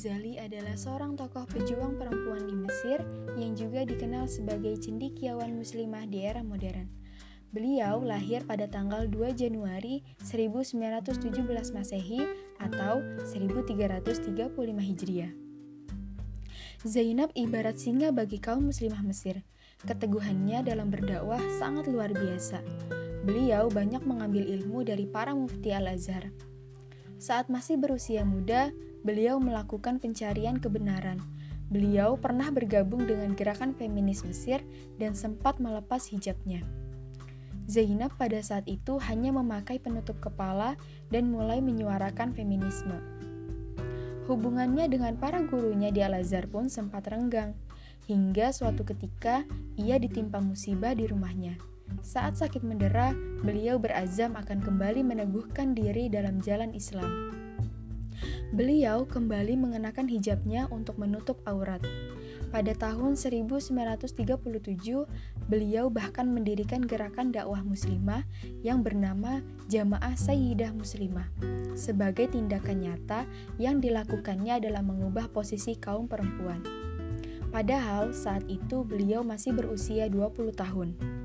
Ghazali adalah seorang tokoh pejuang perempuan di Mesir yang juga dikenal sebagai cendikiawan muslimah di era modern. Beliau lahir pada tanggal 2 Januari 1917 Masehi atau 1335 Hijriah. Zainab ibarat singa bagi kaum muslimah Mesir. Keteguhannya dalam berdakwah sangat luar biasa. Beliau banyak mengambil ilmu dari para mufti Al-Azhar. Saat masih berusia muda, beliau melakukan pencarian kebenaran. Beliau pernah bergabung dengan gerakan feminis Mesir dan sempat melepas hijabnya. Zainab pada saat itu hanya memakai penutup kepala dan mulai menyuarakan feminisme. Hubungannya dengan para gurunya di Al-Azhar pun sempat renggang, hingga suatu ketika ia ditimpa musibah di rumahnya. Saat sakit mendera, beliau berazam akan kembali meneguhkan diri dalam jalan Islam. Beliau kembali mengenakan hijabnya untuk menutup aurat. Pada tahun 1937, beliau bahkan mendirikan gerakan dakwah muslimah yang bernama Jamaah Sayyidah Muslimah sebagai tindakan nyata yang dilakukannya adalah mengubah posisi kaum perempuan. Padahal saat itu beliau masih berusia 20 tahun.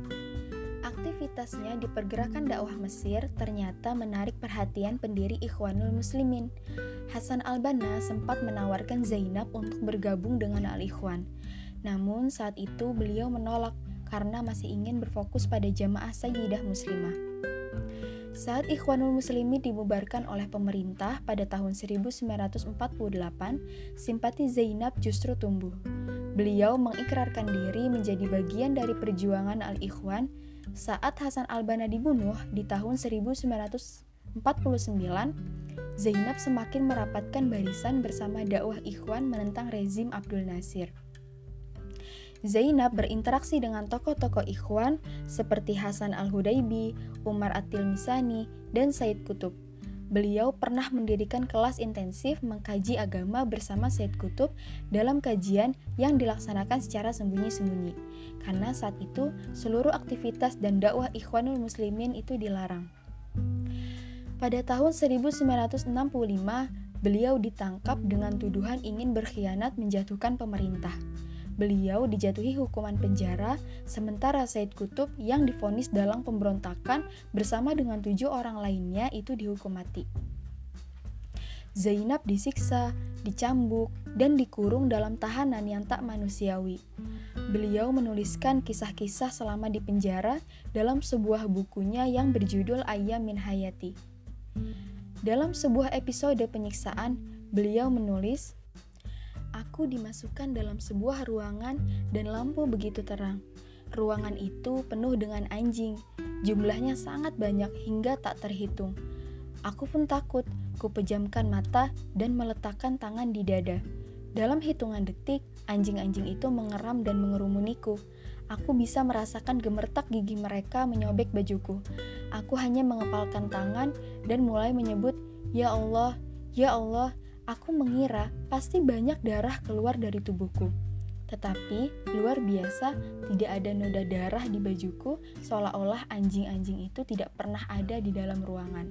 Aktivitasnya di pergerakan dakwah Mesir ternyata menarik perhatian pendiri Ikhwanul Muslimin. Hasan al-Banna sempat menawarkan Zainab untuk bergabung dengan Al-Ikhwan. Namun saat itu beliau menolak karena masih ingin berfokus pada jamaah Sayyidah Muslimah. Saat Ikhwanul Muslimin dibubarkan oleh pemerintah pada tahun 1948, simpati Zainab justru tumbuh. Beliau mengikrarkan diri menjadi bagian dari perjuangan Al-Ikhwan saat Hasan al-Banna dibunuh di tahun 1949, Zainab semakin merapatkan barisan bersama dakwah Ikhwan menentang rezim Abdul Nasir. Zainab berinteraksi dengan tokoh-tokoh Ikhwan seperti Hasan al-Hudaibi, Umar at-Tilmisani, dan Said Kutub. Beliau pernah mendirikan kelas intensif mengkaji agama bersama Said Kutub dalam kajian yang dilaksanakan secara sembunyi-sembunyi. Karena saat itu seluruh aktivitas dan dakwah Ikhwanul Muslimin itu dilarang. Pada tahun 1965, beliau ditangkap dengan tuduhan ingin berkhianat menjatuhkan pemerintah. Beliau dijatuhi hukuman penjara, sementara Said Kutub yang difonis dalam pemberontakan bersama dengan tujuh orang lainnya itu dihukum mati. Zainab disiksa, dicambuk, dan dikurung dalam tahanan yang tak manusiawi. Beliau menuliskan kisah-kisah selama di penjara dalam sebuah bukunya yang berjudul Ayam Min Hayati. Dalam sebuah episode penyiksaan, beliau menulis, Aku dimasukkan dalam sebuah ruangan dan lampu begitu terang. Ruangan itu penuh dengan anjing. Jumlahnya sangat banyak hingga tak terhitung. Aku pun takut, ku pejamkan mata dan meletakkan tangan di dada. Dalam hitungan detik, anjing-anjing itu mengeram dan mengerumuniku. Aku bisa merasakan gemertak gigi mereka menyobek bajuku. Aku hanya mengepalkan tangan dan mulai menyebut, "Ya Allah, ya Allah, Aku mengira pasti banyak darah keluar dari tubuhku. Tetapi luar biasa, tidak ada noda darah di bajuku, seolah-olah anjing-anjing itu tidak pernah ada di dalam ruangan.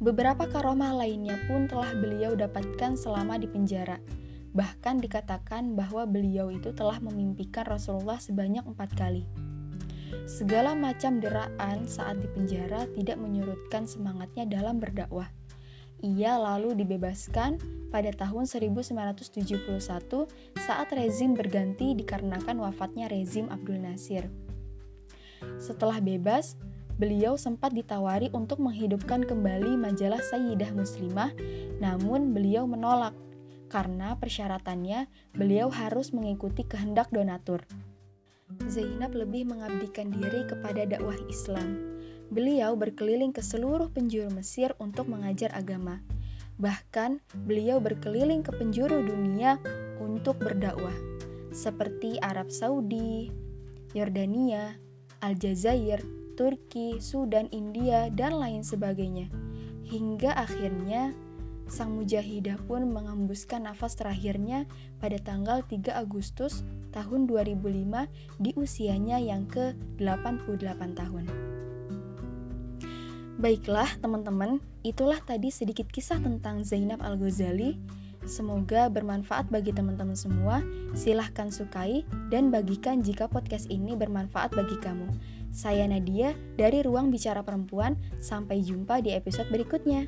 Beberapa karomah lainnya pun telah beliau dapatkan selama di penjara. Bahkan dikatakan bahwa beliau itu telah memimpikan Rasulullah sebanyak empat kali. Segala macam deraan saat di penjara tidak menyurutkan semangatnya dalam berdakwah. Ia lalu dibebaskan pada tahun 1971 saat rezim berganti dikarenakan wafatnya rezim Abdul Nasir. Setelah bebas, beliau sempat ditawari untuk menghidupkan kembali majalah Sayyidah Muslimah, namun beliau menolak karena persyaratannya beliau harus mengikuti kehendak donatur. Zainab lebih mengabdikan diri kepada dakwah Islam Beliau berkeliling ke seluruh penjuru Mesir untuk mengajar agama. Bahkan, beliau berkeliling ke penjuru dunia untuk berdakwah, seperti Arab Saudi, Yordania, Aljazair, Turki, Sudan, India, dan lain sebagainya. Hingga akhirnya, sang mujahidah pun mengembuskan nafas terakhirnya pada tanggal 3 Agustus tahun 2005 di usianya yang ke-88 tahun. Baiklah teman-teman, itulah tadi sedikit kisah tentang Zainab Al-Ghazali. Semoga bermanfaat bagi teman-teman semua. Silahkan sukai dan bagikan jika podcast ini bermanfaat bagi kamu. Saya Nadia dari Ruang Bicara Perempuan. Sampai jumpa di episode berikutnya.